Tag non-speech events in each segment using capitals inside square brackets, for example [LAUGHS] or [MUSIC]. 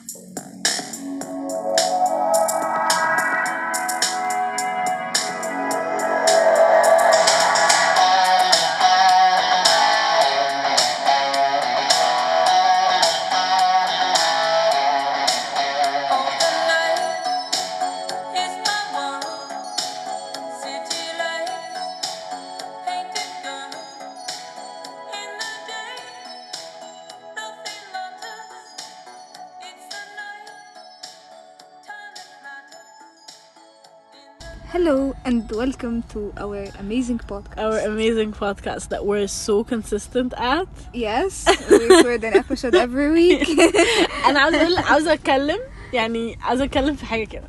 example. Welcome to our amazing podcast. our amazing podcast that we're so consistent at. Yes, we record an episode every week. [LAUGHS] أنا عاوزه أقول عاوزه أتكلم يعني عاوزه أتكلم في حاجة كده.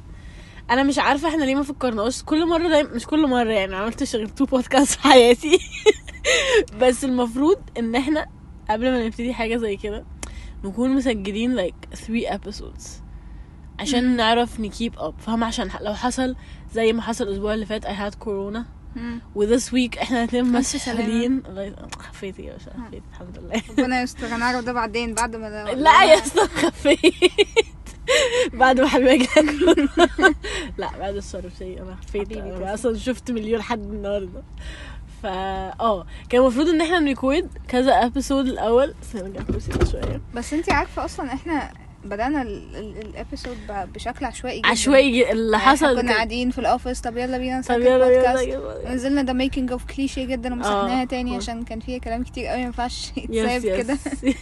أنا مش عارفة إحنا ليه ما فكرناش. كل مرة دايما مش كل مرة يعني ما عملتش غير تو بودكاست في حياتي. [LAUGHS] بس المفروض إن إحنا قبل ما نبتدي حاجة زي كده نكون مسجلين like 3 episodes. عشان نعرف نـ keep up فاهمة عشان لو حصل زي ما حصل الأسبوع اللي فات I had كورونا مم. و this week إحنا سلامة. مسحولين الله ي- خفيت يا باشا خفيت. الحمد لله. ربنا يستر. هنعرف ده بعدين. بعد ما لا يا اسطى خفيت. بعد ما حبيبي جاك لا بعد الشر شيء أنا خفيت. أنا. أصلا شفت مليون حد النهارده. فا آه. كان المفروض إن إحنا نـ record كذا episode الأول. بس كرسي ده شوية. بس انت عارفة أصلا إحنا بدأنا ال episode بشكل عشوائي جدا عشوائي اللي يعني حصل كنا قاعدين في ال office طب يلا بينا نسجل بودكاست نزلنا ده making of cliché جدا ومسحناها آه، تاني آه. عشان كان فيها كلام كتير قوي ما ينفعش يتساب كده [LAUGHS]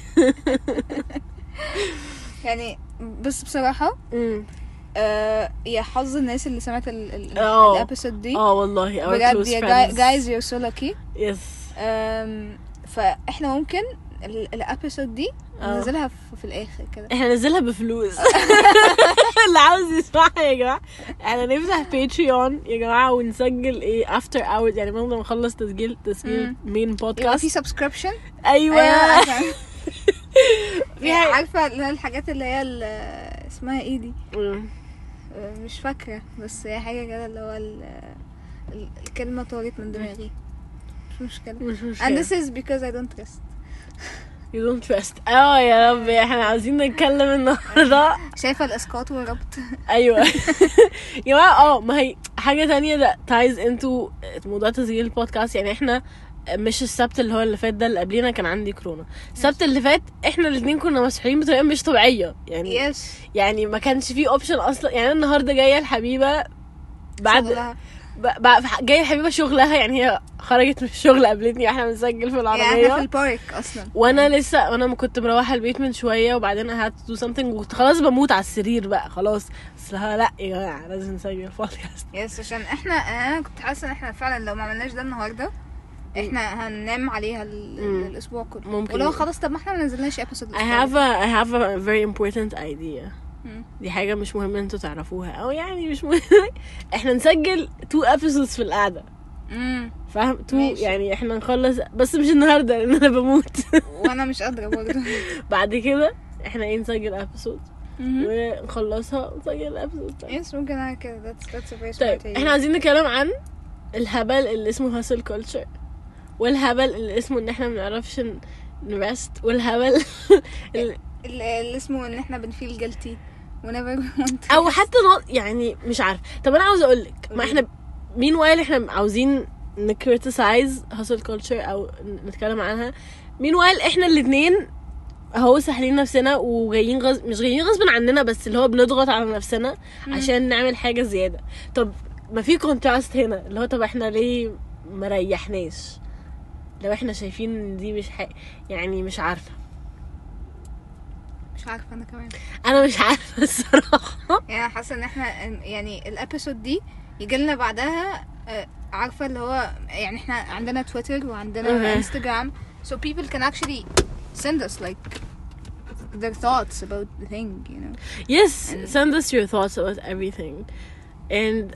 يعني بس بصراحة. آه يا حظ الناس اللي سمعت آه. ال episode دي آه والله بجد يا. جايز you so lucky yes فإحنا ممكن ال- ال episode دي آه. ننزلها في, في الآخر كده. إحنا ننزلها بفلوس. [LAUGHS] اللي عاوز يسمعها يا جماعة. إحنا نفتح Patreon يا جماعة ونسجل إيه after hours يعني بعد ما نخلص تسجيل تسجيل مين يبقى في podcast subscription أيوه. [LAUGHS] في حاجة- عارفة اللي هي الحاجات اللي هي ال- اسمها إيه دي. أه، مش فاكرة. بس هي حاجة كده اللي هو ال- ال- الكلمة طارت من دماغي. مش مشكلة. مش and مشكله this is because I don't trust. You don't trust. آه يا رب إحنا عاوزين نتكلم النهارده. شايفة الاسقاط والربط أيوه. [LAUGHS] [LAUGHS] يا جماعة آه ما هي حاجة تانية ده تايز انتو موضوع تسجيل البودكاست. يعني إحنا مش السبت اللي هو اللي فات ده اللي قبلينا كان عندي كورونا. السبت اللي فات إحنا الاثنين كنا مسحولين بطريقة مش طبيعية. يعني يعني ما كانش في option أصلا. يعني النهارده جاية الحبيبة بعد شغلها. جاية الحبيبه شغلها يعني هي خرجت من الشغل قابلتني وإحنا بنسجل في يعني إحنا في العربيه ال park أصلا وأنا لسه أنا كنت مروحة البيت من شوية وبعدين to do something وكنت خلاص بموت على السرير بقى خلاص بس لأ يا جماعة لازم نسجل بودكاست يس عشان إحنا أنا كنت حاسة إن إحنا فعلا لو ما عملناش ده النهارده إحنا هننام عليها. الأسبوع كله ممكن. ولو خلاص طب ما إحنا ما نزلناش episode I have a I have a very important idea. دي حاجة مش مهم أنتوا تعرفوها. أو يعني مش مهم. [LAUGHS] إحنا نسجل two episodes في القعدة. امم فاهم؟ two. يعني إحنا نخلص. بس مش النهارده لأن أنا بموت. [LAUGHS] وأنا مش قادرة برضه. بعد كده إحنا إيه نسجل episode. ونخلصها ونسجل ابيسود يس ممكن اعمل كده. طيب. إحنا عايزين نتكلم عن الهبل اللي اسمه hustle culture والهبل اللي اسمه إن إحنا ما بنعرفش نـ rest والهبل [LAUGHS] ال- ال- اللي اسمه إن إحنا بنـ feel guilty [LAUGHS] أو حتى يعني مش عارف. طب أنا عاوزه أقول لك ما إحنا meanwhile إحنا عاوزين نـ criticize hustle culture أو نتكلم عنها. meanwhile إحنا الاثنين أهو ساحلين نفسنا وجايين غصب مش جايين غصب عننا بس اللي هو بنضغط على نفسنا عشان نعمل حاجة زيادة. طب ما في contrast هنا اللي هو طب إحنا ليه مريحناش؟ لو إحنا شايفين دي مش حق يعني مش عارفة. مش عارفة أنا كمان أنا مش عارفة الصراحة يعني حاسة إن إحنا يعني ال episode دي يجي لنا بعدها آه، عارفة اللي هو يعني إحنا عندنا تويتر وعندنا. Instagram so people can actually send us like their thoughts about the thing you know Yes, And- send us your thoughts about everything. And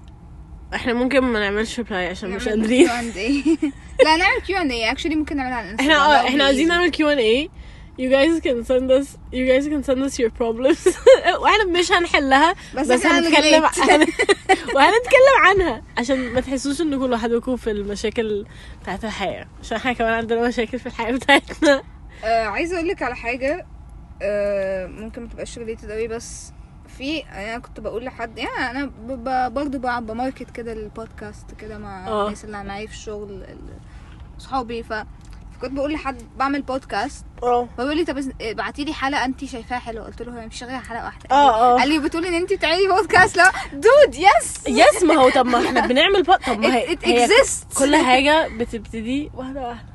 إحنا ممكن ما نعملش reply عشان مش قادرين. [LAUGHS] لا نعمل Q&A actually ممكن نعملها على الانستغرام إحنا آه إحنا عايزين. نعمل Q&A you guys can send us you guys can send us your problems. [LAUGHS] وإحنا مش هنحلها بس بس, هنتكلم. هن- [LAUGHS] وهنتكلم عنها. عشان ما تحسوش ان كل لوحدكم في المشاكل بتاعت الحياة. عشان إحنا كمان عندنا مشاكل في الحياة بتاعتنا. [LAUGHS] آه، عايزة أقول لك على حاجة. آه، ممكن ما تبقاش related قوي بس في أنا كنت بقول لحد يعني أنا ب- برضه بقعد بـ market كده البودكاست كده مع آه. الناس اللي معايا في الشغل ال- صحابي ف فكنت بقول لحد بعمل بودكاست آه. فبيقول لي طب ابعتي لي حلقة انت شايفاها حلوة. قلت له هي مش شغاله حلقة واحدة. آه آه. قال لي بتقولي إن انت بتعملي بودكاست لا. dude yes yes ما هو طب ما إحنا [LAUGHS] بنعمل بق... طب ما هي, it, هي كل حاجة بتبتدي واحدة واحدة.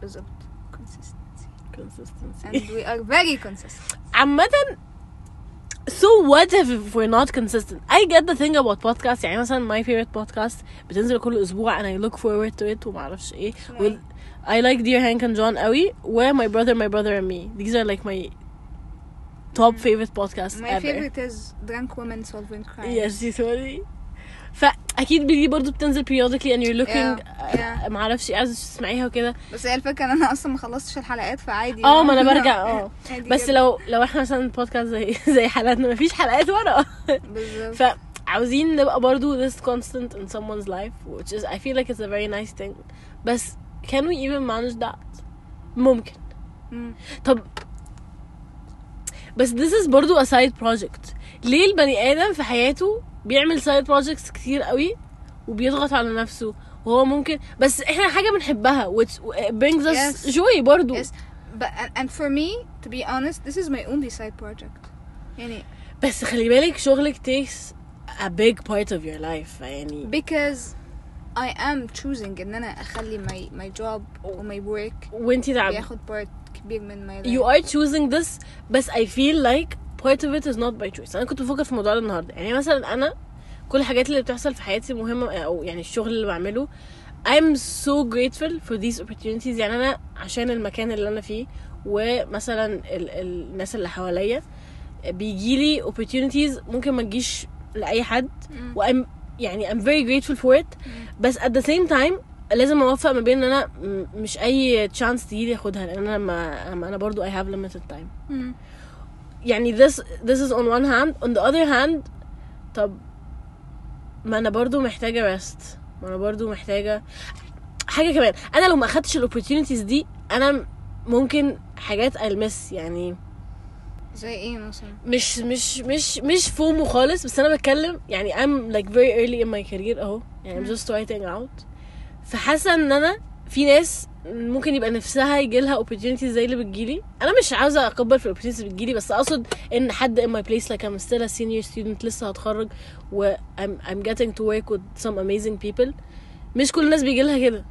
بالظبط. Consistency. Consistency. And we are very consistent. عامة so what if we're not consistent? I get the thing about podcast. يعني مثلا my favorite podcast بتنزل كل أسبوع and I look forward to it ومعرفش إيه. With I like Dear Hank and John قوي و My Brother My Brother and Me these are like my top favorite podcasts my ever favorite is drunk women solving crime yes you totally فاكيد دي برضو بتنزل periodically and you're looking Yeah, yeah. uh, معرفش ايه عايزة تسمعيها وكده بس هي الفكره ان انا اصلا ما خلصتش الحلقات فعادي اه ما انا برجع اه [LAUGHS] عادي بس جدا. لو لو احنا مثلا بودكاست زي [LAUGHS] زي حلقاتنا مفيش حلقات ورا بالظبط [LAUGHS] فعاوزين نبقى برضو this constant in someone's life which is I feel like it's a very nice thing بس can we even manage that ممكن مم. طب بس this is برضو a side project ليه البني آدم في حياته بيعمل side projects كتير قوي وبيضغط على نفسه وهو ممكن بس إحنا حاجة بنحبها which brings us Yes. joy برضو Yes. But and for me, to be honest, this is my only side project. يعني بس خلي بالك شغلك takes a big part of your life يعني because I am choosing إن أنا أخلي my my job و my work وانتي تعب بياخد part كبير من my life. you are choosing this بس I feel like part of it is not by choice أنا كنت بفكر في الموضوع ده النهارده يعني مثلا أنا كل الحاجات اللي بتحصل في حياتي مهمة أو يعني الشغل اللي بعمله I'm so grateful for these opportunities يعني أنا عشان المكان اللي أنا فيه ومثلا ال ال الناس اللي حواليا بيجيلي opportunities ممكن ما تجيش لأي حد مم. وأم يعني I'm very grateful for it. بس at the same time لازم أوفق ما بين إن أنا مش أي chance تجيلي اخدها لأن أنا ما أنا برضو I have limited time. مم. يعني this this is on one hand. On the other hand طب ما أنا برضو محتاجة rest. ما أنا برضو محتاجة حاجة كمان. أنا لو ما أخدتش ال opportunities دي أنا ممكن حاجات ا miss يعني زي إيه مثلا؟ مش مش مش مش FOMO خالص بس أنا بتكلم يعني I'm like very early in my career أهو. يعني I'm just starting out. فحاسة إن أنا في ناس ممكن يبقى نفسها يجي لها opportunities زي اللي بتجيلي. أنا مش عاوزة أكبر في ال opportunities اللي بتجيلي بس أقصد إن حد in my place like I'm still a senior student لسه هتخرج و I'm, I'm getting to work with some amazing people. مش كل الناس بيجي لها كده.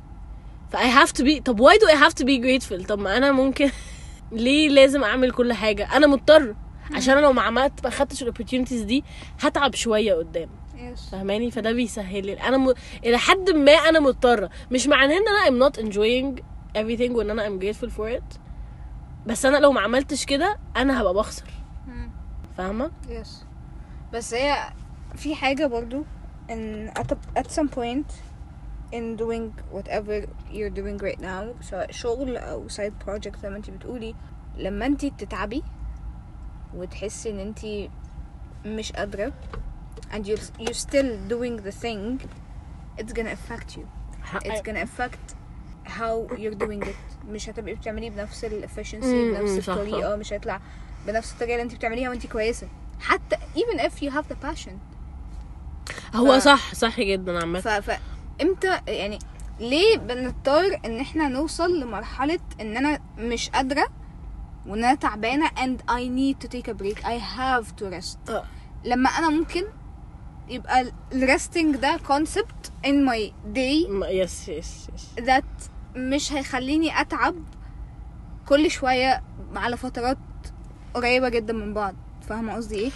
ف I have to be طب why do I have to be grateful طب ما أنا ممكن [LAUGHS] ليه لازم أعمل كل حاجة؟ أنا مضطر. عشان أنا لو ما عملت ما خدتش ال opportunities دي هتعب شوية قدام. yes فاهماني؟ فده بيسهل لي. أنا م... إلى حد ما أنا مضطرة. مش معناه إن أنا I'm not enjoying everything وإن أنا I'm grateful for it. بس أنا لو ما عملتش كده أنا هبقى بخسر. فاهمة؟ yes بس هي في حاجة برضو إن at, at some point in doing whatever you're doing right now سواء شغل أو side project زي ما انتي بتقولي لما انتي تتعبي وتحسي ان انتي مش قادرة and you're, you're still doing the thing it's gonna affect you it's gonna affect how you're doing it مش هتبقي بتعمليه بنفس ال efficiency بنفس الطريقة مش هيطلع بنفس الطريقة اللي انت بتعمليها وانت كويسة حتى even if you have the passion هو ف- صح صح جدا عامه ف ف إمتى يعني ليه بنضطر إن إحنا نوصل لمرحلة إن أنا مش قادرة وإن أنا تعبانة and I need to take a break I have to rest آه. لما أنا ممكن يبقى ال resting ده concept in my day yes yes yes that مش هيخليني أتعب كل شوية على فترات قريبة جدا من بعض فاهمة قصدي إيه؟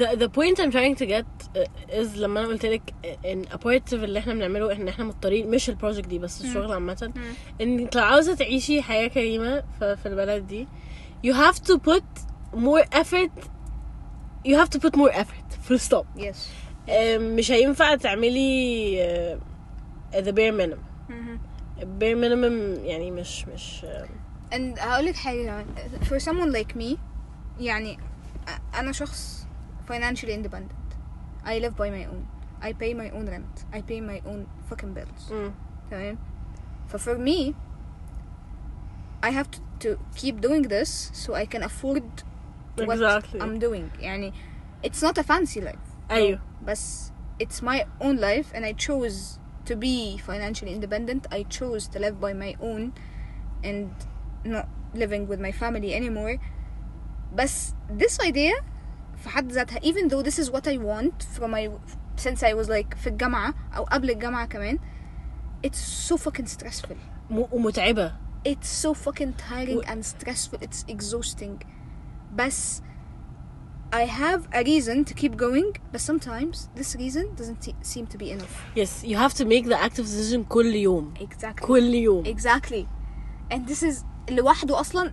The the point I'm trying to get uh, is لما أنا قلت لك إن a part of اللي إحنا بنعمله إن إحنا مضطرين مش ال project دي بس الشغل عامة. إن أنت لو عاوزة تعيشي حياة كريمة في, البلد دي you have to put more effort you have to put more effort full stop. Uh, مش هينفع تعملي uh, the bare minimum. bare minimum يعني مش مش and هقولك حاجة for someone like me يعني أنا شخص financially independent I live by my own I pay my own rent I pay my own fucking bills mm, تمام ف for me I have to to keep doing this so I can afford what Exactly. I'm doing يعني it's not a fancy life ايوه بس it's my own life and I chose to be financially independent I chose to live by my own and not living with my family anymore بس this idea في حد ذاتها even though this is what I want from my since I was like في الجامعة أو قبل الجامعة كمان it's so fucking stressful م- ومتعبه it's so fucking tiring و- and stressful it's exhausting بس I have a reason to keep going but sometimes this reason doesn't se- seem to be enough yes you have to make the active decision كل يوم exactly كل يوم exactly and this is لوحده أصلا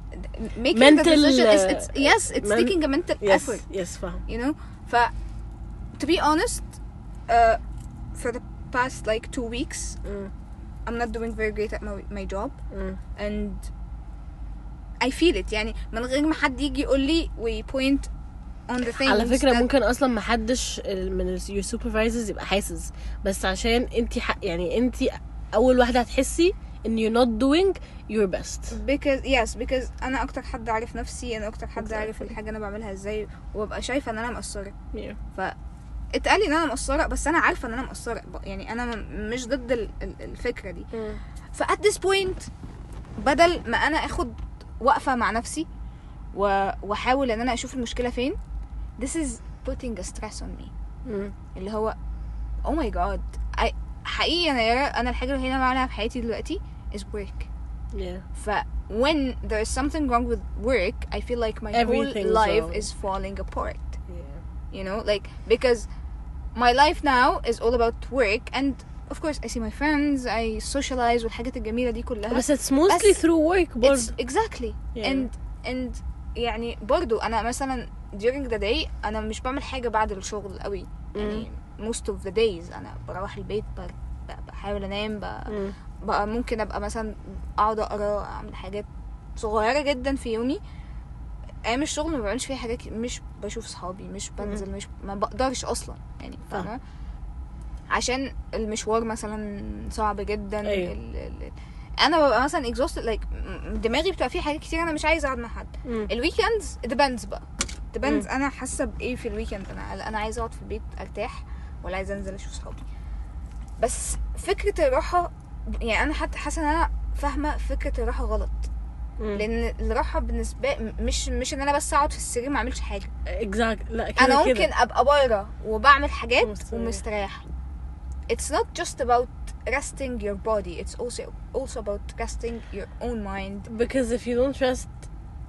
making the decision is uh, it's yes it's men- taking a mental yes effort yes فاهم you know ف to be honest uh, for the past like two weeks Mm. I'm not doing very great at my, my job Mm. and I feel it يعني من غير ما حد يجي يقول لي we point on the things على فكرة that- ممكن أصلا ما حدش من your supervisors يبقى حاسس بس عشان انت يعني انت اول واحدة هتحسي ان you're not doing your best because yes because أنا أكتر حد عارف نفسي أنا أكتر حد Exactly. عارف الحاجة أنا بعملها إزاي وببقى شايفة إن أنا مقصرة yeah. اتقال لي إن أنا مقصرة بس أنا عارفة إن أنا مقصرة يعني أنا مش ضد ال- ال- الفكرة دي ف at this point بدل ما أنا آخد وقفة مع نفسي وأحاول إن أنا أشوف المشكلة فين this is putting a stress on me Mm. اللي هو oh my god I حقيقي أنا يارا أنا الحاجة الوحيدة اللي أنا بعملها في حياتي دلوقتي is work yeah ف when there is something wrong with work I feel like my whole Everything's life wrong. is falling apart yeah you know like because my life now is all about work and of course I see my friends I socialize والحاجات الجميلة دي كلها بس it's mostly بس through work it's برضه exactly Yeah. and and يعني برضو انا مثلا during the day انا مش بعمل حاجة بعد الشغل قوي يعني most of the days انا بروح البيت ب- ب- بحاول انام ب- Mm. بقى ممكن أبقى مثلا أقعد أقرأ اعمل حاجات صغيرة جدا في يومي أيام الشغل ما بعملش فيها حاجات مش بشوف صحابي مش بنزل مش ما بقدرش أصلا يعني فاهمة. فاهمة عشان المشوار مثلا صعب جدا أيوة. ال... ال... أنا ببقى مثلا like م- دماغي بتبقى فيه حاجات كتير أنا مش عايزة أقعد مع حد. ال weekends depends بقى مم. أنا حاسة بإيه في ال weekend أنا أنا عايزة أقعد في البيت أرتاح ولا عايزة أنزل أشوف صحابي بس فكرة الراحة يعني أنا حتى حاسة إن أنا فاهمة فكرة الراحة غلط. Mm. لأن الراحة بالنسبة مش مش إن أنا بس أقعد في السرير ما أعملش حاجة. exactly لا كده أنا كده. ممكن أبقى برة وبعمل حاجات ومستريح. ومستريحة. It's not just about resting your body. It's also also about resting your own mind. Because if you don't trust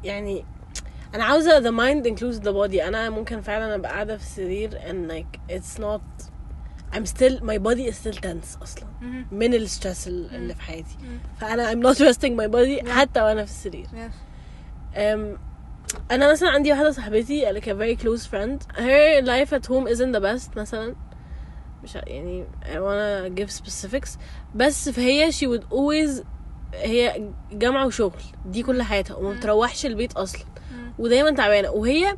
يعني أنا عاوزة the mind includes the body. أنا ممكن فعلا أبقى قاعدة في السرير and like it's not I'm still my body is still tense أصلا. من الستريس اللي في حياتي. فأنا I'm not resting my body حتى وأنا في السرير. Yes. um, أنا مثلا عندي واحدة صاحبتي like a very close friend. Her life at home isn't the best مثلا. مش يعني I wanna give specifics. بس فهي she would always هي جامعة وشغل. دي كل حياتها. وما بتروحش البيت أصلا. ودايما تعبانة. وهي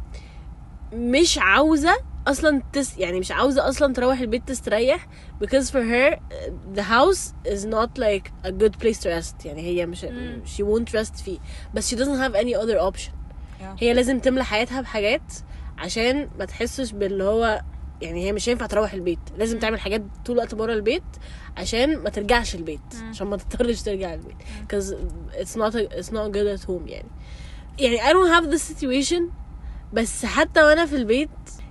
مش عاوزة أصلا تس يعني مش عاوزة أصلا تروح البيت تستريح because for her the house is not like a good place to rest. يعني هي مش مم. she won't rest فيه. بس she doesn't have any other option. Yeah. هي لازم تملى حياتها بحاجات عشان ما تحسش باللي هو يعني هي مش هينفع تروح البيت. لازم تعمل حاجات طول الوقت بره البيت عشان ما ترجعش البيت عشان ما تضطرش ترجع البيت. because it's not a, it's not good at home يعني. يعني I don't have this situation بس حتى وأنا في البيت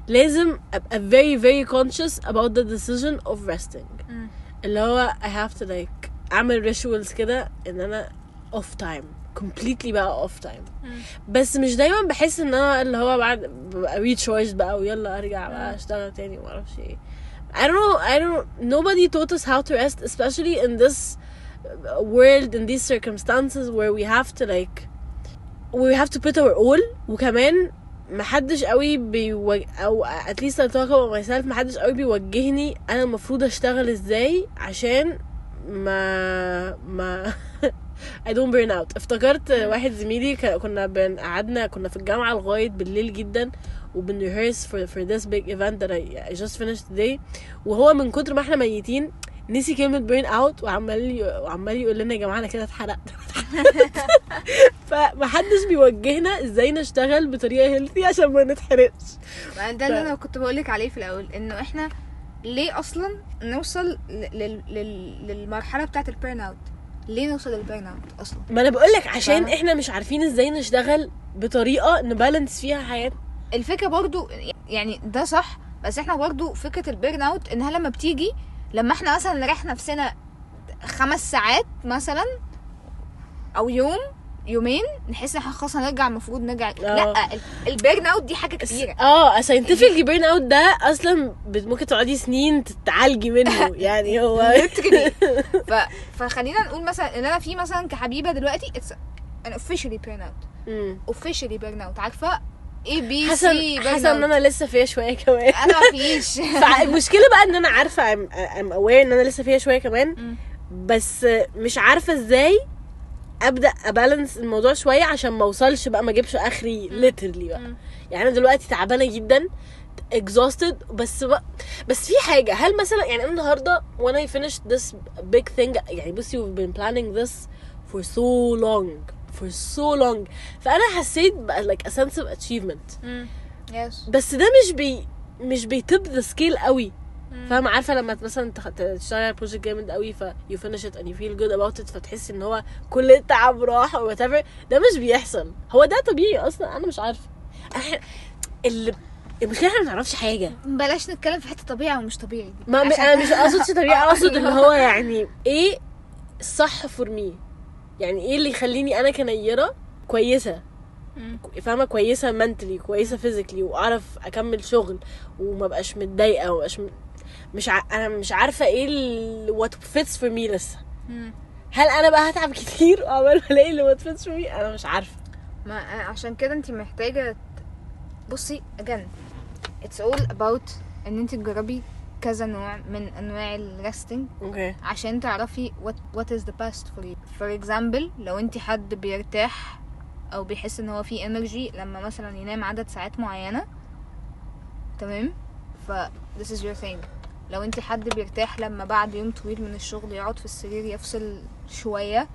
لازم ابقى very very conscious about the decision of resting مم. اللي هو I have to like اعمل rituals كده ان انا off time completely بقى off time بس مش دايما بحس ان انا اللي هو بعد ببقى recharged بقى ويلا ارجع بقى اشتغل تاني ومعرفش ايه I don't know I don't nobody taught us how to rest especially in this world in these circumstances where we have to like we have to put our all وكمان محدش قوي بيوج... أو least I talk about myself محدش قوي بيوجهني أنا المفروض أشتغل إزاي عشان ما ما [LAUGHS] I don't burn out. افتكرت واحد زميلي كنا بن... قعدنا كنا في الجامعة لغاية بالليل جدا وبن rehearse for, for this big event that I, I just finished today. وهو من كتر ما إحنا ميتين نسي كلمة burn out وعمال وعمال يقول لنا يا جماعة أنا كده اتحرقت. [LAUGHS] فمحدش بيوجهنا إزاي نشتغل بطريقة healthy عشان ما نتحرقش. ما ده اللي أنا كنت بقولك عليه في الأول إنه إحنا ليه أصلا نوصل لل... لل... للمرحلة بتاعة ال burn out ليه نوصل لل burn out أصلا؟ ما أنا بقول لك عشان فاهمة؟ إحنا مش عارفين إزاي نشتغل بطريقة ن balance فيها حياتنا. الفكرة برضو يعني ده صح بس إحنا برضو فكرة ال burn out إنها لما بتيجي لما إحنا مثلا نريح نفسنا خمس ساعات مثلا أو يوم يومين نحس إن إحنا خلاص هنرجع المفروض نرجع. لا ال- ال burn out دي حاجة كبيره آه scientific burn out ده أصلا ممكن تقعدي سنين تتعالجي منه. [LAUGHS] يعني هو [LAUGHS] ف... فخلينا نقول مثلا إن أنا في مثلا كحبيبة دلوقتي it's an officially burn out مم. officially burn out عارفة؟ اي بي سي حاسة ان أنا لسه فيها شوية كمان. أنا ما فيش. [LAUGHS] فالمشكلة بقى إن أنا عارفة I'm I'm aware إن أنا لسه فيها شوية كمان. بس مش عارفة إزاي أبدأ أ balance الموضوع شوية عشان ما أوصلش بقى ما أجيبش آخري literally بقى. يعني أنا دلوقتي تعبانة جدا exhausted بس بقى بس في حاجة هل مثلا يعني أنا النهارده when I finished this big thing يعني بصي we've been planning this for so long. For so long. فأنا حسيت بقى like a sense of achievement. yes بس ده مش بي مش بي tip the scale قوي. فاهمة؟ عارفة لما مثلا تشتغل على project جامد قوي ف you finish it and you feel good about it فتحسي إن هو كل التعب راح or whatever. ده مش بيحصل. هو ده طبيعي أصلا؟ أنا مش عارفة. إحنا اللي المشكلة إحنا ما نعرفش حاجة. بلاش نتكلم في حتة طبيعي ومش طبيعي. دي. ما أنا مش اقصدش طبيعي اقصد اللي أيوه. هو يعني إيه الصح for me يعني إيه اللي يخليني أنا كنيرة كويسة؟ مم. فاهمة؟ كويسة mentally كويسة physically وأعرف أكمل شغل وما بقاش متضايقة وما بقاش م... مش ع... أنا مش عارفة إيه ال... what fits for me لسه. هل أنا بقى هتعب كتير [LAUGHS] وعمال ما ألاقي اللي what fits for me أنا مش عارفة. ما عشان كده انت محتاجة بصي again it's all about إن انت تجربي كذا نوع من أنواع ال resting okay عشان تعرفي what what is the best for you. For example لو انت حد بيرتاح أو بيحس إن هو فيه energy لما مثلا ينام عدد ساعات معينة تمام؟ ف this is your thing. لو انت حد بيرتاح لما بعد يوم طويل من الشغل يقعد في السرير يفصل شوية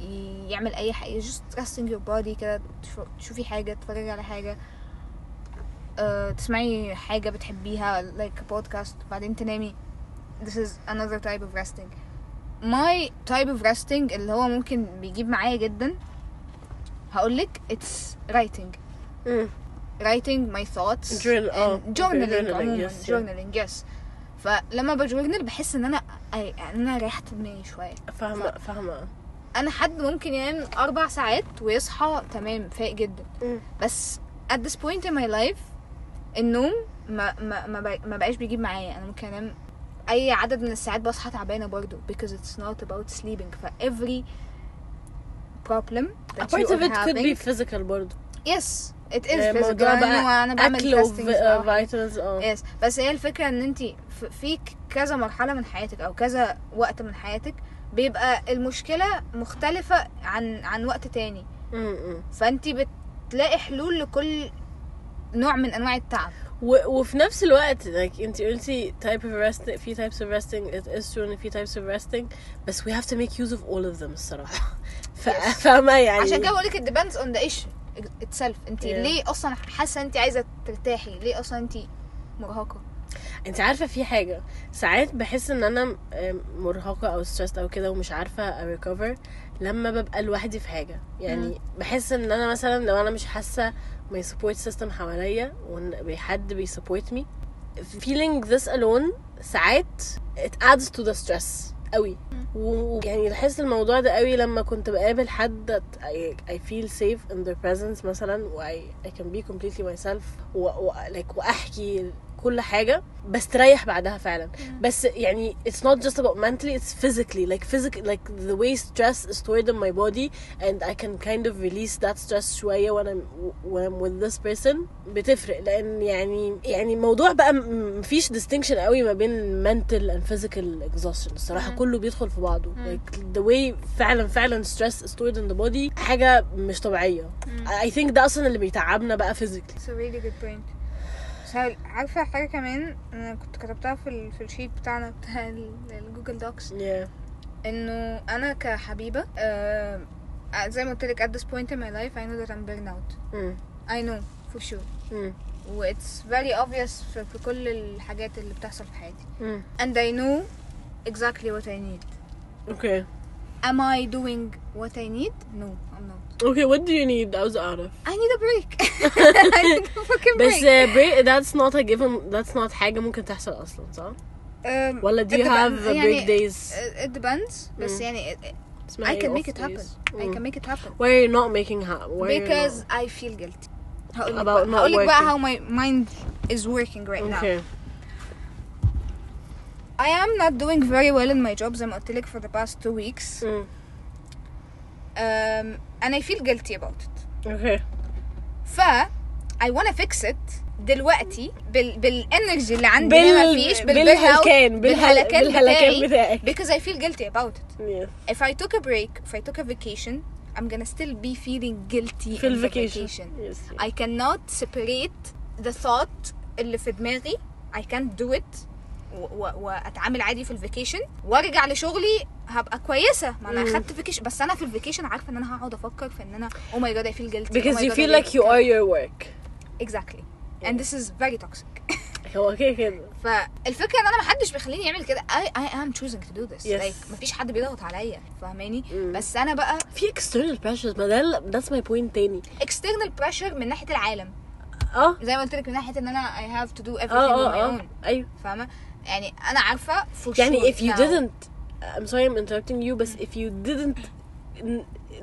ي- يعمل أي حاجة just resting your body كده تشو- تشوفي حاجة تتفرجي على حاجة. أه تسمعي حاجة بتحبيها like podcast بعدين تنامي. This is another type of resting. My type of resting اللي هو ممكن بيجيب معايا جدا هقولك it's writing. امم writing my thoughts. Journal- آه. and journaling عموما yes, yeah. journaling yes. فلما بجورنال بحس إن أنا أي- يعني أنا ريحت دماغي شوية. فاهمة فاهمة. أنا حد ممكن ينام أربع ساعات ويصحى تمام فايق جدا. بس at this point in my life النوم ما ما ما, ما بقاش بيجيب معايا. أنا ممكن أنام. أي عدد من الساعات بصحى تعبانة برضو because it's not about sleeping. ف every problem a that part you of it could be having physical برضه yes it is آه، physical. بقى أنا بعمل أكل. وفيتامينز آه. يس بس هي الفكرة إن انت في كذا مرحلة من حياتك أو كذا وقت من حياتك بيبقى المشكلة مختلفة عن عن وقت تاني. فانت بتلاقي حلول لكل نوع من أنواع التعب. و- وفي نفس الوقت like انت قلتي type of resting في types of resting it is true ان في types of resting بس we have to make use of all of them الصراحة. [LAUGHS] ف- Yes. فاهمة يعني؟ عشان كده بقول لك it depends on the issue itself. انت Yeah. ليه أصلا حاسة انت عايزة ترتاحي؟ ليه أصلا انت مرهقة؟ انت عارفة في حاجة. ساعات بحس ان أنا م- مرهقة أو stressed أو كده ومش عارفة recover لما ببقى لوحدي في حاجة. يعني بحس ان أنا مثلا لو أنا مش حاسة my support system حواليا وان حد بي support me feeling this alone ساعات it adds to the stress قوي. ويعني لاحظت الموضوع ده قوي لما كنت بقابل حد I, I feel safe in their presence مثلا و I, I can be completely myself و, و, like وأحكي كل حاجة بس تريح بعدها فعلا بس يعني it's not just about mentally it's physically like physically like the way stress is stored in my body and I can kind of release that stress شوية when I'm when I'm with this person بتفرق لأن يعني يعني الموضوع بقى مفيش distinction قوي ما بين mental and physical exhaustion الصراحة مم. كله بيدخل في بعضه like the way فعلا فعلا stress is stored in the body حاجة مش طبيعية I think ده أصلا اللي بيتعبنا بقى physically It's a really good point بس هقول- عارفة حاجة كمان؟ أنا كنت كتبتها في ال... في ال sheet بتاعنا بتاع ال- ال Google Docs yeah. إنه أنا كحبيبة آه زي ما قلت لك at this point in my life I know that I'm burnt out. mm. I know for sure. Mm. و it's very obvious في, في كل الحاجات اللي بتحصل في حياتي. Mm. and I know exactly what I need. Okay. am I doing what I need no I'm not okay what do you need عاوز اعرف I need a break [LAUGHS] [LAUGHS] I need a fucking بس break uh, break that's not a given that's not حاجة ممكن تحصل أصلا صح؟ um, ولا do it you have depends. uh, يعني break days? it depends بس Mm. يعني it, اسمها I إيه can off make it happen days? I Mm. can make it happen Why are you not making ha- why are you because not? I feel guilty هقول لك About بقى, not هقول لك بقى working. how my mind is working right now okay I am not doing very well in my job زي ما قلت لك for the past two weeks mm. um, and I feel guilty about it okay ف I wanna fix it دلوقتي بال بالانرجي اللي عندي اللي ما فيش بالبرن اوت بالهلكان بالهلكان بالهلكان بتاعي بتاعك because I feel guilty about it yes. if I took a break if I took a vacation I'm gonna still be feeling guilty في in the الفاكيشن vacation yes. I cannot separate the thought اللي في دماغي I can't do it و- و- وأتعامل عادي في ال vacation وأرجع لشغلي هبقى كويسة. ما أنا. أخدت vacation بس أنا في ال vacation عارفة إن أنا هقعد أفكر في إن أنا oh my god I feel guilty. Because oh you feel like you are your work. Exactly. And this is very toxic. [LAUGHS] هو كده كده فالفكرة إن أنا محدش بيخليني يعمل كده. I, I am choosing to do this. Yes. like مفيش حد بيضغط عليا فاهماني؟ مم. بس أنا بقى في external pressures ما ده that's my point تاني. External pressure من ناحية العالم. آه. زي ما قلت لك من ناحية إن أنا I have to do everything آه آه آه. أيوه. فاهمة؟ يعني أنا عارفة for يعني sure if you now. didn't I'm sorry I'm interrupting you بس if you didn't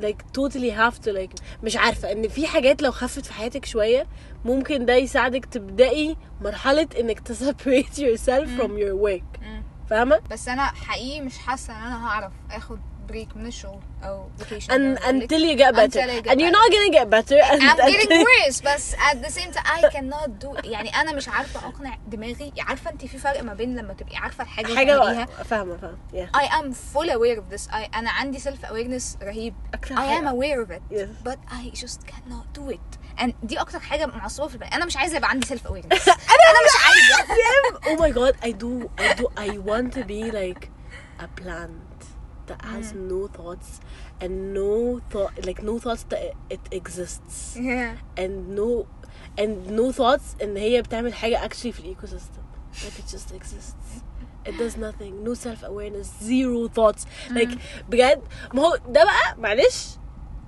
like totally have to like مش عارفة إن في حاجات لو خفت في حياتك شوية ممكن ده يساعدك تبدأي مرحلة إنك ت separate yourself from your work. مم. فاهمة؟ بس أنا حقيقي مش حاسة إن أنا هعرف آخد بريك من الشغل أو vacation And, until you get better Until I get and you're not gonna get better and, I'm getting worse بس at the same time I cannot do يعني أنا مش عارفه اقنع دماغي عارفه انت في فرق ما بين لما تبقي عارفه الحاجة حاجة وتعمليها فاهمة فاهمة yeah I am full aware of this I, أنا عندي self awareness رهيب I am aware of it Yes. but I just cannot do it and دي أكتر حاجة معصبة في البني أنا مش عايزة يبقى عندي self awareness أنا مش عايزة oh my god I do I do I want to be like a plant that has no thoughts and no thought like no thoughts that it exists yeah. and no and no thoughts ان هي بتعمل حاجة actually في الecosystem like it just exists it does nothing no self awareness zero thoughts like بجد ما هو ده بقى معلش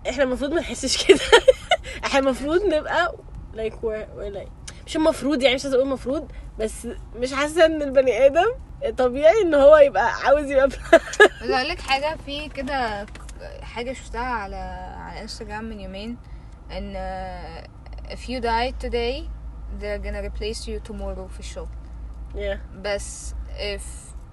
إحنا المفروض ما نحسش كده إحنا المفروض نبقى like we're, we're like مش المفروض يعني مش عايزه أقول المفروض بس مش حاسه ان البني آدم طبيعي ان هو يبقى عاوز يبقى بس أقول لك حاجة في كده حاجة شفتها على على انستغرام من يومين uh, if you die today they're gonna replace you tomorrow في الشغل yeah بس if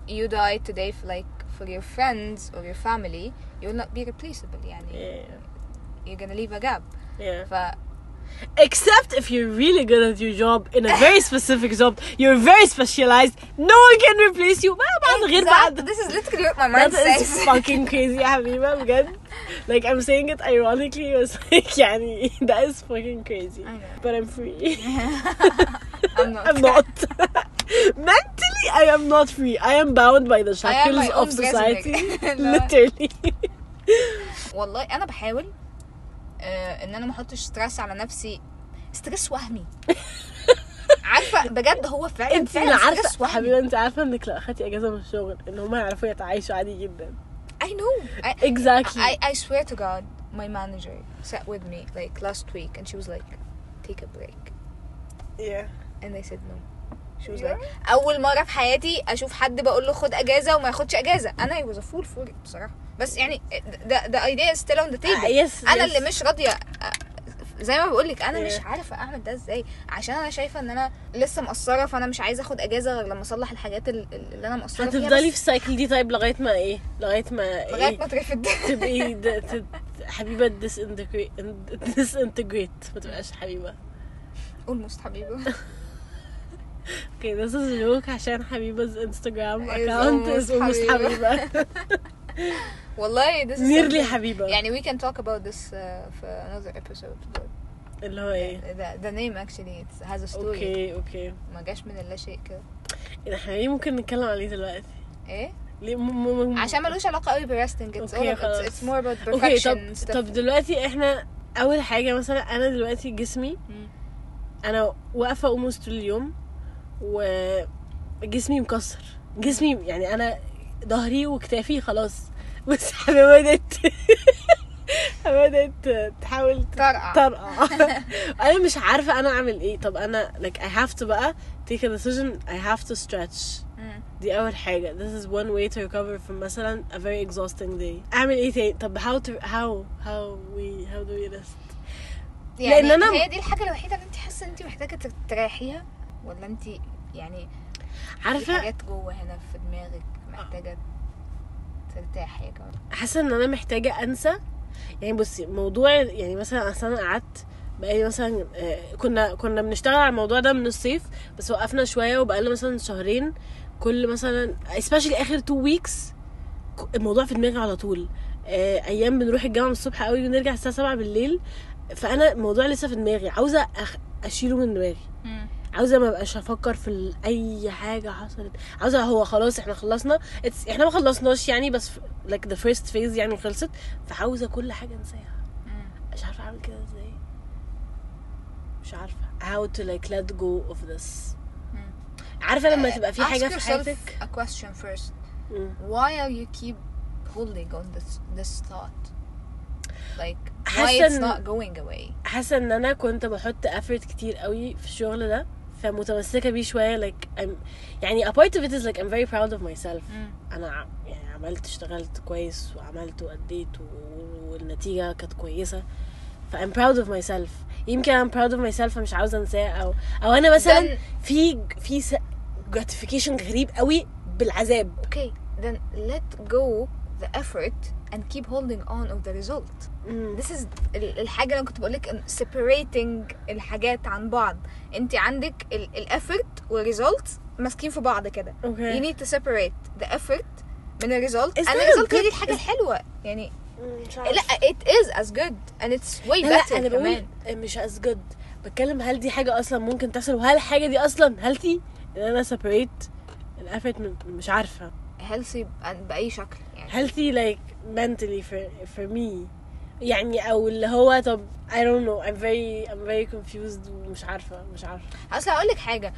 you die today for like for your friends or your family you'll not be replaceable يعني yeah you're gonna leave a gap yeah ف except if you're really good at your job in a very specific job you're very specialized no one can replace you ما بعد غير بعد this is literally what my mind That is says fucking crazy يا حبيبة بجد like I'm saying it ironically بس [LAUGHS] like يعني that is fucking crazy I know. but I'm free [LAUGHS] [LAUGHS] I'm not. I'm not mentally I am not free I am bound by the I am shackles my of own society president. لا. literally والله انا بحاول آه إن أنا ما أحطش stress على نفسي. stress وهمي. [LAUGHS] عارفة؟ بجد هو فعلا انت فعلا عارفة حبيبة انت عارفة إنك لو أخدتي إجازة من الشغل إن هم يعرفوا يتعايشوا عادي جدا. I know. I, exactly. I, I swear to God my manager sat with me like last week and she was like take a break. Yeah. And I said no. Was Yeah. like أول مرة في حياتي أشوف حد بقول له خد أجازة وما ياخدش أجازة. أنا a fool for it بصراحة. بس يعني is still on the table. آه، yes, أنا. اللي مش راضية. زي ما بقول لك أنا Yeah. مش عارفة أعمل ده إزاي. عشان أنا شايفة إن أنا لسه مقصرة فأنا مش عايزة أخد أجازة غير لما أصلح الحاجات ال- اللي أنا مقصرة فيها. هتفضلي في السايكل دي طيب لغاية ما إيه؟ لغاية ما لغاية إيه ما اترفد تبقي [LAUGHS] حبيبة disintegrate disintegrate. ما تبقاش حبيبة. Almost حبيبة. [LAUGHS] Okay, this is a joke عشان حبيبة Instagram account is almost. حبيبة. والله this is Nearly حبيبة. يعني we can talk about this uh, في another episode but اللي هو إيه the, the name actually it has a story okay okay ما جاش من اللا شيء كده إيه إحنا ليه ممكن نتكلم عليه دلوقتي إيه ليه م- م- م- عشان ملوش علاقة قوي ب resting all it's, خلاص. more about okay perfection طب طب دلوقتي إحنا أول حاجة مثلا أنا دلوقتي جسمي مم. أنا واقفة almost طول اليوم وجسمي مكسر. جسمي يعني أنا ظهري وكتافي خلاص. [LAUGHS] بس بدات [LAUGHS] بدأت تحاول طرقع طرقع [LAUGHS] أنا مش عارفة أنا أعمل إيه. طب أنا like I have to بقى take a decision. I have to stretch. دي أول حاجة. This is one way to recover from مثلا a very exhausting day. أعمل إيه تاني؟ طب how to how how we how do we rest يعني لأن أنا- هي دي الحاجة الوحيدة اللي أنت حاسة إن أنت محتاجة تريحيها؟ ولا انت يعني عارفه حاجات جوه هنا في دماغك محتاجة ترتاحي يا جماعة؟ حاسة إن أنا محتاجة أنسى. يعني بصي موضوع يعني مثلا أصل أنا قعدت بقالي مثلا آه، كنا كنا بنشتغل على الموضوع ده من الصيف بس وقفنا شوية وبقالنا مثلا شهرين. كل مثلا especially آخر weeks ك- الموضوع في دماغي على طول. آه، أيام بنروح الجامعة الصبح قوي ونرجع الساعة 7 بالليل. فأنا الموضوع لسه في دماغي عاوزة أخ... أشيله من دماغي. عاوزة ما بقاش أفكر في أي حاجة حصلت. عاوزة هو خلاص إحنا خلصنا. إحنا ما خلصناش يعني بس like the first phase يعني خلصت. فعاوزة كل حاجة أنساها. مش عارفة أعمل كده إزاي. مش عارفة. How to like let go of this. عارفة لما تبقى في Ask حاجة في حياتك؟ a question first. why are you keep holding on this this thought? Like why it's not going away? حاسة إن أنا كنت بحط effort كتير قوي في الشغل ده. فمتمسكة بيه شوية. Like I'm يعني a part of it is like I'm very proud of myself. أنا ع- يعني عملت اشتغلت كويس وعملت وأديت والنتيجة كانت كويسة. ف I'm proud of myself. يمكن I'm proud of myself فمش عاوزة أنساه. أو أو أنا مثلا Then- في في س- gratification غريب قوي بالعذاب. Okay then let go the effort and keep holding on of the result. مم. this is ال- الحاجة اللي أنا كنت بقولك إن separating الحاجات عن بعض. أنت عندك ال- ال effort والresult ماسكين في بعض كده. Okay. you need to separate the effort من الريزلت Is and that the result هي دي الحاجة الحلوة. يعني مش لا it is as good and it's way لا لا better أنا كمان. بقول مش as good. بتكلم هل دي حاجة أصلا ممكن تحصل وهل الحاجة دي أصلا healthy إن أنا separate الافت من مش عارفة. Healthy بأ- بأي شكل. Healthy like mentally for for me. يعني أو اللي هو طب I don't know I'm very I'm very confused ومش عارفة مش عارفة. أصل هقول لك حاجة.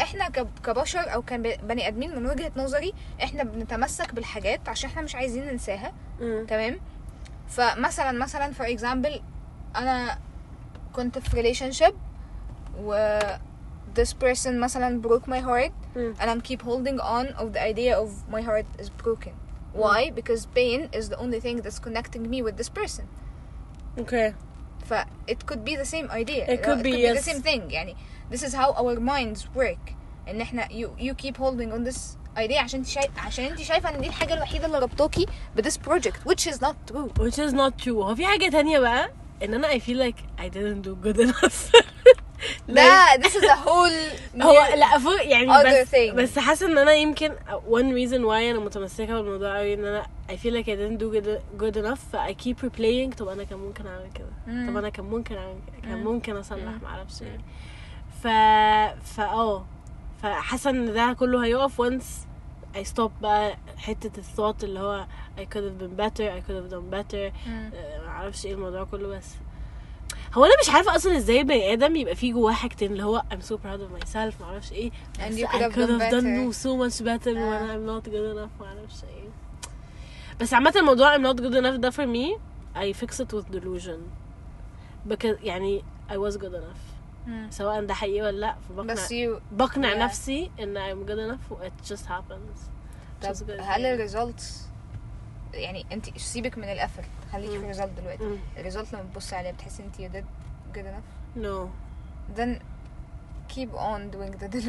إحنا كب- كبشر أو كبني آدمين من وجهة نظري إحنا بنتمسك بالحاجات عشان إحنا مش عايزين ننساها. تمام؟ فمثلا مثلا فور اكزامبل أنا كنت في ريليشن شيب و this person مثلا broke my heart مم. and I'm keep holding on of the idea of my heart is broken. why because pain is the only thing that's connecting me with this person okay ف it could be the same idea It could it be, could be yes. the same thing يعني this is how our minds work ان احنا you you keep holding on this idea عشان انت شايف عشان انت شايفه ان دي الحاجه الوحيده اللي ربطوكي ب this project which is not true which is not true هو في حاجه تانية بقى ان انا I feel like I didn't do good enough [LAUGHS] ده this is a whole [LAUGHS] هو لا فوق يعني بس thing. بس حاسة إن أنا يمكن one reason why أنا متمسكة بالموضوع قوي إن أنا I feel like I didn't do good, good enough ف I keep replaying طب أنا كان ممكن أعمل كده. طب أنا كان ممكن أعمل كده كان مم. ممكن أصلح. معرفش إيه ف فا آه فحاسه إن ده كله هيقف once I stop بقى حتة الثought اللي هو I could have been better I could have done better. آه، معرفش إيه الموضوع كله بس هو أنا مش عارفه أصلا إزاي البني آدم يبقى فيه جواه حاجتين اللي هو I'm so proud of myself معرفش إيه And you could I have could done have done so much better when آه. I'm not good enough معرفش إيه بس عامة الموضوع I'm not good enough ده for me I fix it with delusion because يعني I was good enough مم. سواء ده حقيقي ولا لا فبقنع بس you بقنع Yeah. نفسي ان I'm good enough it just happens طب هل. ال results يعني انت سيبك من ال effort خليكي في. ال result دلوقتي. ال result لما بتبصي عليه بتحسي انت did good enough no. Then keep on doing the [LAUGHS] [LAUGHS]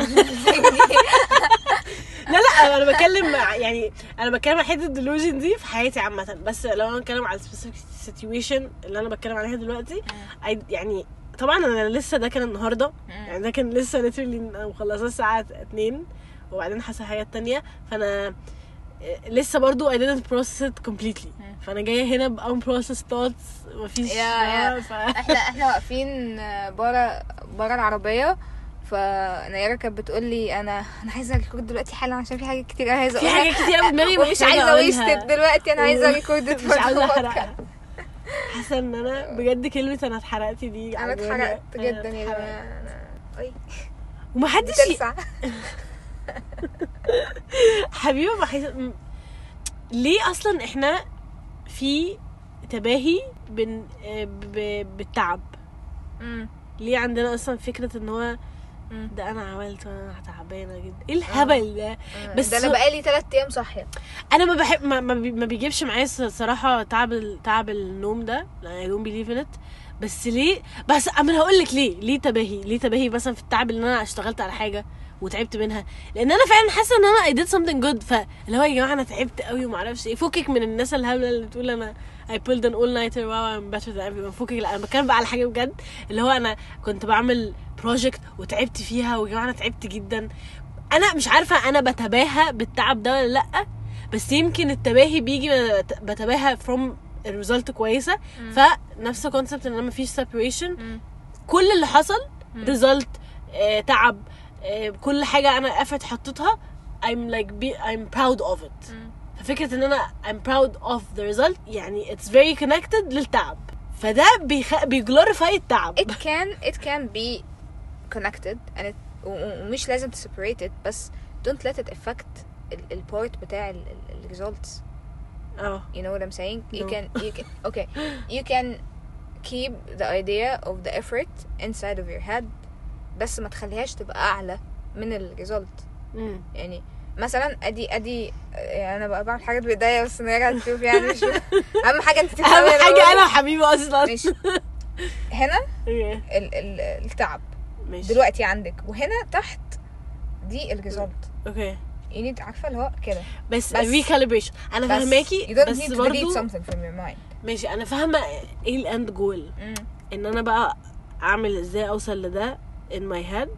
لا لا أنا بتكلم مع- يعني أنا بتكلم عن حتة ال delusion دي في حياتي عامة. بس لو أنا بتكلم على specific situation اللي أنا بتكلم عليها دلوقتي يعني طبعا أنا لسه ده كان النهارده. يعني ده كان لسه أنا مخلصاه الساعة 2 وبعدين حصل حاجات تانية. فأنا لسه برضو I didn't process it completely. فأنا جاية هنا ب unprocessed thoughts مفيش يا- يا. آه، ف... إحنا [LAUGHS] إحنا واقفين برا برا العربية فنيرة كانت بتقول لي أنا أنا عايزة record دلوقتي حالا عشان في حاجات كتير أوي عايزة في حاجات كتير قوي دماغي [LAUGHS] ومش عايزة. waste دلوقتي أنا عايزة [LAUGHS] record مش عايزة احرقها حاسه ان أنا بجد كلمة أنا اتحرقت دي أنا. اتحرقت جدا يا. جماعة أنا ومحدش ي- حبيبة بحس ليه أصلا إحنا في تباهي بن... آه، ب... بالتعب. ليه عندنا أصلا فكرة إن هو. ده أنا عملت وأنا تعبانة جدا؟ إيه الهبل ده؟ بس ده أنا بقالي ثلاث أيام صاحية. أنا ما بحب ما, ما, بي- ما بيجيبش معايا الصراحه تعب تعب النوم ده. I don't believe in it. بس ليه؟ بس أنا هقول لك ليه ليه تباهي؟ ليه تباهي مثلا في التعب اللي أنا اشتغلت على حاجة؟ وتعبت منها. لأن أنا فعلا حاسة إن أنا I did something good. فاللي هو يا جماعة أنا تعبت قوي وما أعرفش إيه. فكك من الناس الهبلة اللي بتقول أنا I pulled an all nighter wow I'm better than everyone. فكك لا أنا بتكلم بقى على حاجة بجد. اللي هو أنا كنت بعمل بروجكت وتعبت فيها. ويا جماعة أنا تعبت جدا. أنا مش عارفة أنا بتباهى بالتعب ده ولا لأ. بس يمكن التباهي بيجي بتباهى from ال result كويسة. فنفس ال concept إن أنا مفيش مم. كل اللي حصل result تعب آه، كل حاجه انا effort حطيتها I'm like be, I'm proud of it مم. ففكره ان انا I'm proud of the result يعني it's very connected للتعب فده بيخ... بيجلوريفاي التعب it can it can be connected and it و- و- ومش لازم to separate it بس don't let it affect ال- ال part بتاع ال ال- ال results اه you know what I'm saying you No. can you can okay [LAUGHS] you can keep the idea of the effort inside of your head بس ما تخليهاش تبقى أعلى من ال result مم. يعني مثلا أدي أدي يعني أنا بقى بعمل حاجات بإيديا بس نرجع تشوف يعني مش [LAUGHS] أهم حاجة أنت أهم حاجة. أنا وحبيبي أصلا. ماشي. هنا. ال ال التعب. ماشي. دلوقتي عندك. وهنا تحت دي ال result okay. يعني عارفة اللي هو كده. بس, بس- recalibration أنا بس. فاهماكي you don't بس need to delete برضو something from your mind. ماشي. أنا فاهمة إيه ال end goal. إن أنا بقى أعمل إزاي أوصل لده. In my head.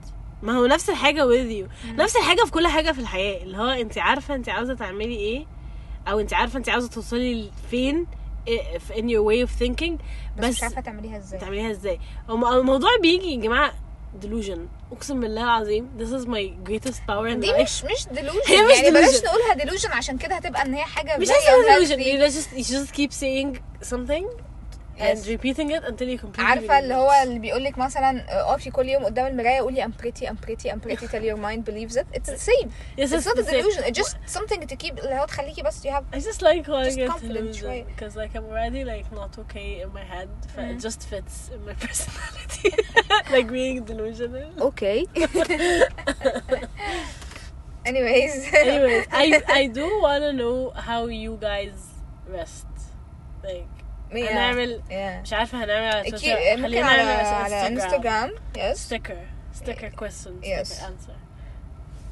ما هو نفس الحاجة with you. نفس الحاجة في كل حاجة في الحياة. اللي هو انت عارفة انت عاوزة تعملي إيه أو انت عارفة انت عاوزة توصلي فين إيه- في in your way of thinking. بس, بس مش عارفة تعمليها إزاي. تعمليها إزاي. هو الموضوع بيجي يا جماعة delusion. اقسم بالله العظيم this is my greatest power in دي life مش مش delusion. هي مش يعني بلاش delusion. نقولها delusion عشان كده هتبقى ان هي حاجة مش لازم delusion. You just you just keep saying something. and Yes. repeating it until you completely عارفه اللي believe هو it. اللي بيقول لك مثلا اقفي كل يوم قدام المرايه قولي I'm pretty I'm pretty I'm pretty till your mind believes it it's the same Yes, it's not the a same. delusion it's just something to keep اللي هو تخليكي بس you have I just like calling Just it confident delusion شوية. because like I'm already like not okay in my head but it Mhm. just fits in my [LAUGHS] personality [LAUGHS] like being delusional okay [LAUGHS] anyways anyways I I do want to know how you guys rest like yeah. هنعمل yeah. مش عارفة هنعمل على ممكن خلينا على انستغرام sticker sticker question Yes. sticker answer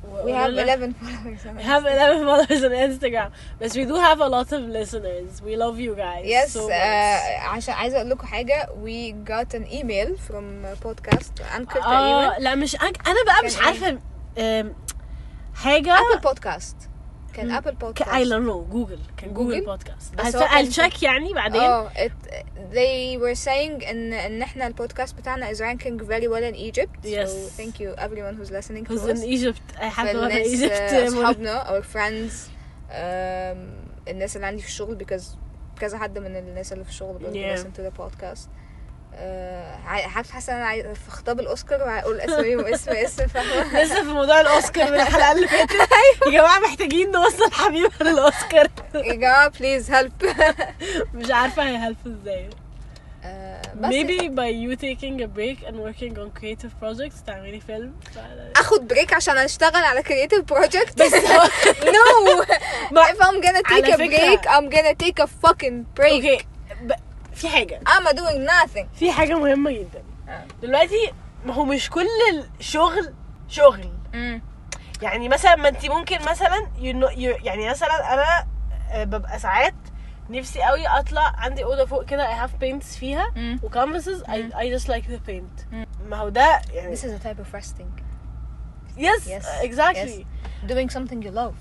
we have وقولنا- 11 followers on We have 11 followers on Instagram but we do have a lot of listeners we love you guys Yes, so uh, much. عشان عايزة أقول لكم حاجة we got an email from podcast Anchor آه لا مش أنك أنا بقى مش إيه؟ عارفه حاجة Apple podcast كان مم. Apple ك- I podcast don't know جوجل كان جوجل جوجل؟ بودكاست بس I'll هو كان- I'll check يعني بعدين اه it, they were saying ان ان احنا البودكاست بتاعنا is ranking very well in Egypt Yes. so thank you everyone who's listening to who's us in Egypt I have to go to فالناس Egypt آه، uh, اصحابنا our friends um, الناس اللي عندي في الشغل because كذا حد من الناس اللي في الشغل برضه Yeah. listen to the podcast آه، عاي- عارف حاسة أنا عايز في خطاب الأوسكار وهقول اسمي واسم اسم فاهمة؟ [LAUGHS] لسه في موضوع الأوسكار من الحلقة اللي فاتت. يا جماعة محتاجين نوصل حبيبة للأوسكار. يا جماعة please help [LAUGHS] مش عارفة هي help إزاي. بس maybe by you taking a break and working on creative projects تعملي فيلم. آخد break عشان أشتغل على creative project بس [LAUGHS] no. if I'm gonna take a break I'm gonna take a fucking break. ب- في حاجة. I'm doing nothing. في حاجة مهمة جدا. آه. دلوقتي ما هو مش كل الشغل شغل. يعني مثلا ما انت ممكن مثلا you know, you يعني مثلا أنا آه، ببقى ساعات نفسي قوي أطلع عندي أوضة فوق كده I have paints فيها. و canvases I, مم. I just like the paint. مم. ما هو ده يعني This is a type of resting. Yes, Yes, exactly. Doing something you love.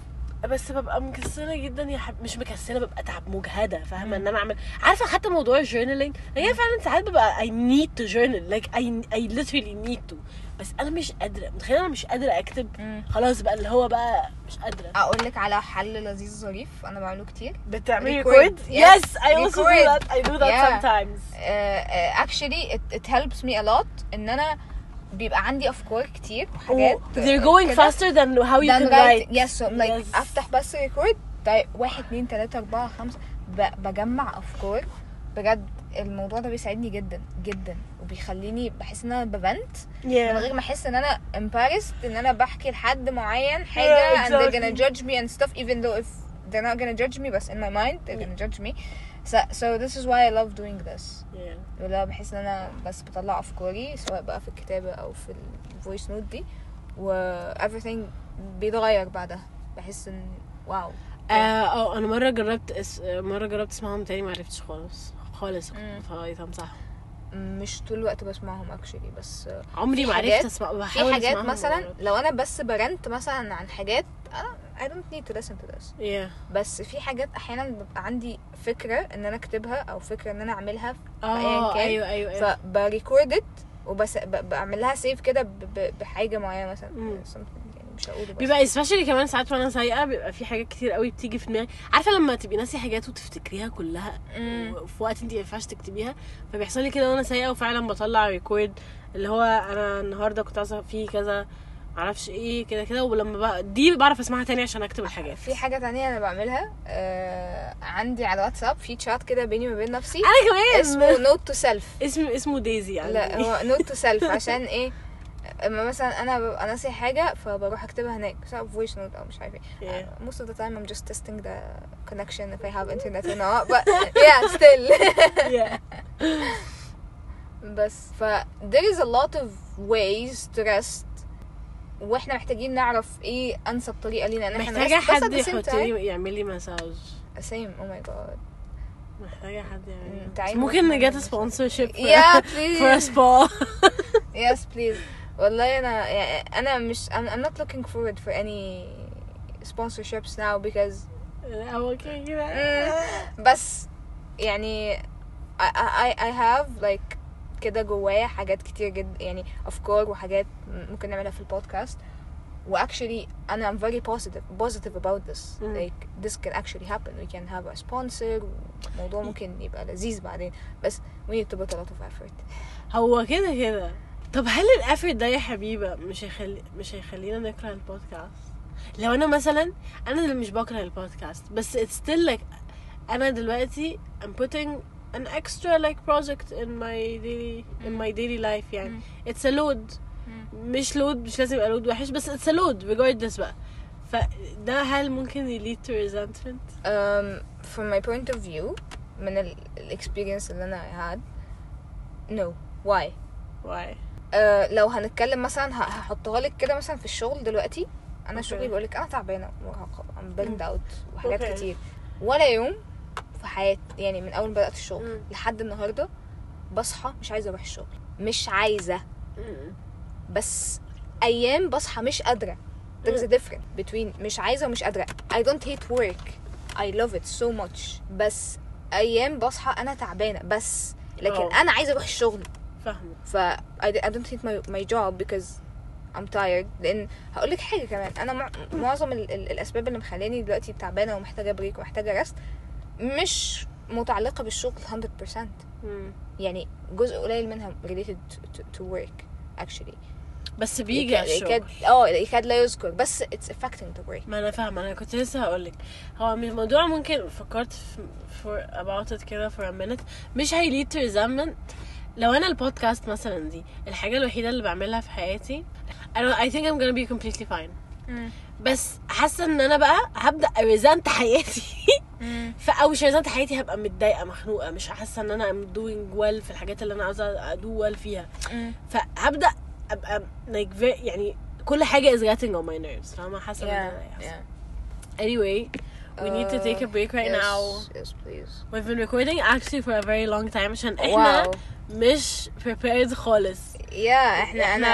بس ببقى مكسلة جدا يا حب... مش مكسلة ببقى تعب مجهدة فاهمة؟ إن أنا اعمل عارفة حتى موضوع ال journaling هي فعلا ساعات ببقى I need to journal like I, I literally need to. بس أنا مش قادرة متخيلة أنا مش قادرة أكتب. خلاص بقى اللي هو بقى مش قادرة. أقول لك على حل لذيذ ظريف أنا بعمله كتير. بتعملي. record yes. I also do Record. that. I do that Yeah. sometimes. Uh, actually it, it helps me a lot ان أنا بيبقى عندي افكار كتير وحاجات Oh, they're going كده. faster than how you than can write yes so like Yes. افتح بس ريكورد طيب واحد اتنين تلاتة اربعة خمسة ب- بجمع افكار بجد الموضوع ده بيساعدني جدا جدا وبيخليني بحس ان أنا ببنت من غير yeah ما احس ان أنا embarrassed ان أنا بحكي لحد معين حاجة Yeah, and they're exactly. gonna judge me and stuff even though if they're not gonna judge me بس in my mind they're gonna judge me so, so this is why I love doing this. Yeah. ولا بحس إن أنا بس بطلع افكاري سواء بقى في الكتابة أو في ال voice note دي. و everything بيتغير بعدها. بحس إن wow. آه آه أنا مرة جربت اس... مرة جربت أسمعهم تاني ما عرفتش خالص. خالص. فايت امسحهم مش طول الوقت بسمعهم actually بس عمري ما عرفت اسمع بحاول في حاجات مثلا. لو أنا بس ب rant مثلا عن حاجات أنا I don't need to listen to this yeah بس في حاجات أحيانا بيبقى عندي فكرة إن أنا أكتبها أو فكرة إن أنا أعملها آه كان. أيوه أيوه أيوه فب record it وبس ب- بعمل لها save كده ب- ب- بحاجة معينة مثلا مم. something يعني مش هقوله بس بيبقى especially كمان ساعات وأنا سايقة بيبقى في حاجات كتير قوي بتيجي في دماغي عارفة لما تبقي ناسي حاجات وتفتكريها كلها مم. في وقت انت ما ينفعش تكتبيها فبيحصل لي كده وأنا سايقة وفعلا بطلع record اللي هو أنا النهارده كنت عايزة فيه كذا معرفش إيه كده كده ولما بقى دي بعرف اسمعها تاني عشان اكتب الحاجات. في حاجة تانية أنا بعملها آه عندي على واتساب في تشات كده بيني وبين نفسي. أنا كمان! اسمه note to self اسمه اسمه ديزي يعني. لا هو note to self عشان إيه؟ أما مثلا أنا ببقى ناسي حاجة فبروح أكتبها هناك سواء voice note أو مش عارف إيه. Uh, most of the time I'm just testing the connection if I have internet or not but [LAUGHS] yeah still. [LAUGHS] Yeah. [LAUGHS] بس ف there is a lot of ways to rest وإحنا محتاجين نعرف إيه انسب طريقة لينا ان إحنا محتاجة حد يحط لي يعمل لي مساج same. Oh my god. محتاجة حد تعالي ممكن نعمل سبونسرشيب Yeah, [LAUGHS] for a please. spa. [LAUGHS] Yes please. والله أنا يعني أنا مش I'm, I'm not looking forward for any sponsorships now because [LAUGHS] بس يعني I, I, I have like كده جوايا حاجات كتير جدا يعني افكار وحاجات ممكن نعملها في البودكاست واكشلي أنا very positive positive about this. مم. like this can actually happen. We can have a sponsor الموضوع ممكن يبقى لذيذ بعدين. بس we need to put a lot of effort. هو كده كده. طب هل الافرت ده يا حبيبة مش هيخلي مش هيخلينا نكره البودكاست لو أنا مثلا أنا اللي مش بكره البودكاست بس it's still like أنا دلوقتي I'm putting an extra like project in my daily in my daily life يعني. It's a load. مش لود مش لازم يبقى لود وحش بس it's a load regardless بقى. فده هل ممكن يليد to resentment um, from my point of view من ال ال- experience اللي أنا had no. Why? Why? uh, لو هنتكلم مثلا هحطها لك كده مثلا في الشغل دلوقتي. أنا Okay. شغلي بقول لك أنا تعبانة ومرهقه I'm burned out وحاجات Okay. كتير. ولا يوم في حياتي يعني من أول ما بدأت الشغل مم. لحد النهارده بصحى مش عايزة أروح الشغل مش عايزة. مم. بس أيام بصحى مش قادرة. There's a difference between مش عايزة ومش قادرة. I don't hate work. I love it so much. بس أيام بصحى أنا تعبانة. بس لكن أوه. أنا عايزة أروح الشغل. فاهمة. ف I, I don't hate my, my job because I'm tired. لأن هقول لك حاجة كمان. أنا مع... معظم ال... ال... الأسباب اللي مخلاني دلوقتي تعبانة ومحتاجة بريك ومحتاجة رست مش متعلقة بالشغل 100% مم. يعني جزء قليل منها related to, work actually. بس بيجي على الشغل. آه يكاد لا يذكر بس it's affecting the work. ما أنا فاهمة أنا كنت لسه هقولك. هو من الموضوع ممكن فكرت for about it كده for a minute. مش هيليد to resentment. لو أنا البودكاست مثلا دي الحاجة الوحيدة اللي بعملها في حياتي don't, I think I'm gonna be completely fine. بس حاسة إن أنا بقى هبدأ ا resent حياتي. [LAUGHS] ف أو مش ا resent حياتي هبقى متضايقة مخنوقة مش حاسة إن أنا I'm doing well في الحاجات اللي أنا عاوزة ا do well فيها. فهبدأ أبقى like very يعني كل حاجة is getting on my nerves فاهمة؟ حاسة yeah yeah. Anyway, we need to take a break right yes, now. yes please. We've been recording actually for a very long time عشان إحنا wow. مش prepared خالص. يا إحنا أنا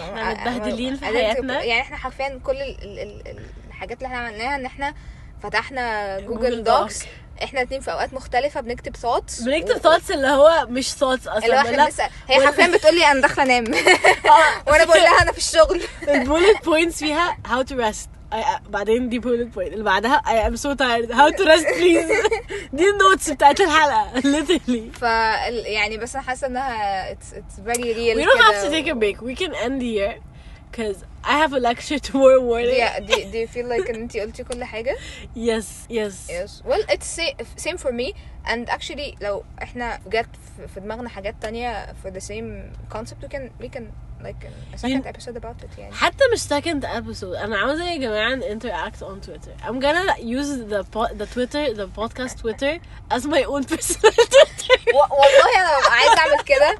إحنا متبهدلين في حياتنا. يعني إحنا حرفيا كل ال ال ال ال- الحاجات اللي إحنا عملناها إن إحنا فتحنا Google Google Doc. Docs إحنا الاتنين في اوقات مختلفة بنكتب ثوتس بنكتب ثوتس اللي هو مش ثوتس اللي هو أصلا إحنا هي ولا- حرفيا بتقول لي أنا داخلة أنام. [LAUGHS] آه، [LAUGHS] وأنا بقول لها أنا في الشغل. [LAUGHS] ال bullet points فيها to rest. I, بعدين دي bullet point. اللي بعدها I am so tired. How to rest please. دي ال notes بتاعت الحلقة. Literally. ف يعني بس أنا حاسة إنها it's very real we don't have كده. to take a break. We can end here. because I have a lecture [LAUGHS] tomorrow morning do, do, do you feel like ان انتي قلتي كل حاجه yes yes yes well it's sa- same for me and actually لو احنا جت في- في دماغنا حاجات تانية for the same concept we can we can like a second You- episode about it يعني حتى مش second episode انا عاوزه يا جماعه ن interact on Twitter I'm gonna use the po- the Twitter the podcast Twitter as my own [LAUGHS] personal Twitter و- والله انا ببقى عايزه اعمل كده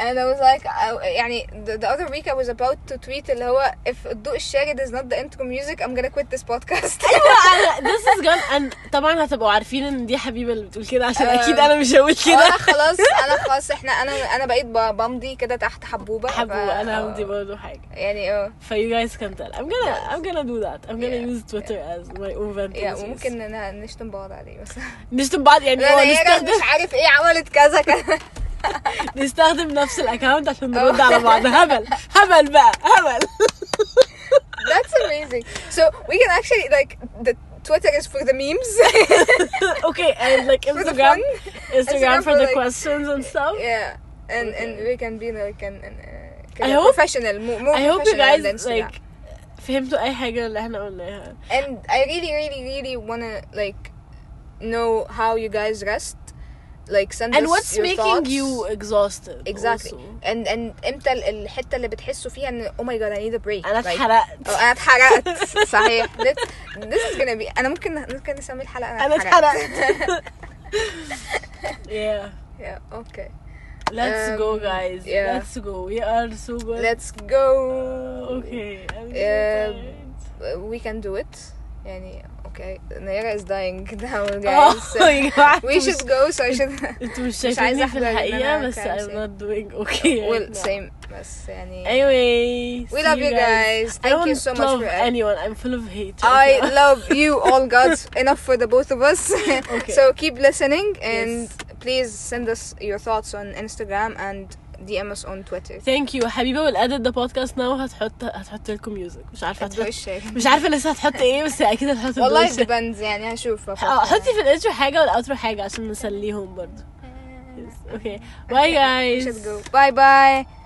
and I was like أو- يعني the, the other week I was about to tweet اللي هو if الضوء الشارد is not the intro music I'm gonna quit this podcast. [LAUGHS] أنا- this is gone and طبعا هتبقوا عارفين إن دي حبيبة اللي بتقول كده عشان آه. أكيد أنا مش هقول وأنا كده. خلاص [LAUGHS] أنا خلاص إحنا أنا أنا بقيت بمضي كده تحت حبوبة. حبوا أنا همضي برضه حاجة. يعني آه. ف you guys can tell. I'm gonna I'm gonna do that. I'm gonna Yeah. use Twitter as my own venting يا space. وممكن ن- نشتم بعض عليه بس. نشتم بعض يعني لا مش عارف إيه عملت كذا كذا [LAUGHS] نستخدم نفس الاكونت عشان نرد على بعض هبل هبل بقى هبل That's amazing. So we can actually like the Twitter is for the memes. [LAUGHS] okay and like For the Instagram fun. Instagram for for, the like- questions and stuff yeah, and and Okay. we can be like an, an uh, I hope- professional, more, more I hope you professional on guys the Instagram. like فهمتوا اي حاجه اللي احنا قلناها and I really, really, really wanna like know how you guys rest. Like send and us what's your making thoughts. you exhausted exactly also. and and امتى ال- الحته اللي بتحسوا فيها ان oh my god I need a break انا Like, اتحرقت أو انا اتحرقت [LAUGHS] صحيح This, this is gonna be انا ممكن ممكن نسمي الحلقه انا انا اتحرقت اتحرقت [LAUGHS] [LAUGHS] yeah yeah okay let's go Um, guys yeah. let's go we are so good let's go okay I'm so Um, tired. we can do it يعني okay Naira is dying [LAUGHS] now Oh, guys يا جماعة we [LAUGHS] should go so I should انتوا مش عايزة شايفيني في أحضر إن الحقيقة أنا بس كان I'm same. not doing okay right well now. same بس يعني Anyway, We see love you guys. I Thank you don't so much love for- anyone. I'm full of hate. I right now. [LAUGHS] love you all God enough for the both of us Okay. so keep listening and Yes. please send us your thoughts on Instagram and DM us on Twitter. Thank you. حبيبة will edit the podcast now. هتحط هتحط لكم music مش عارفة الضوء هتحط مش عارفة لسه هتحط إيه بس أكيد هتحط والله depends يعني هشوف آه حطي في ال intro حاجة وال outro حاجة عشان نسليهم برضه. Yes. Okay. Bye you [LAUGHS] guys.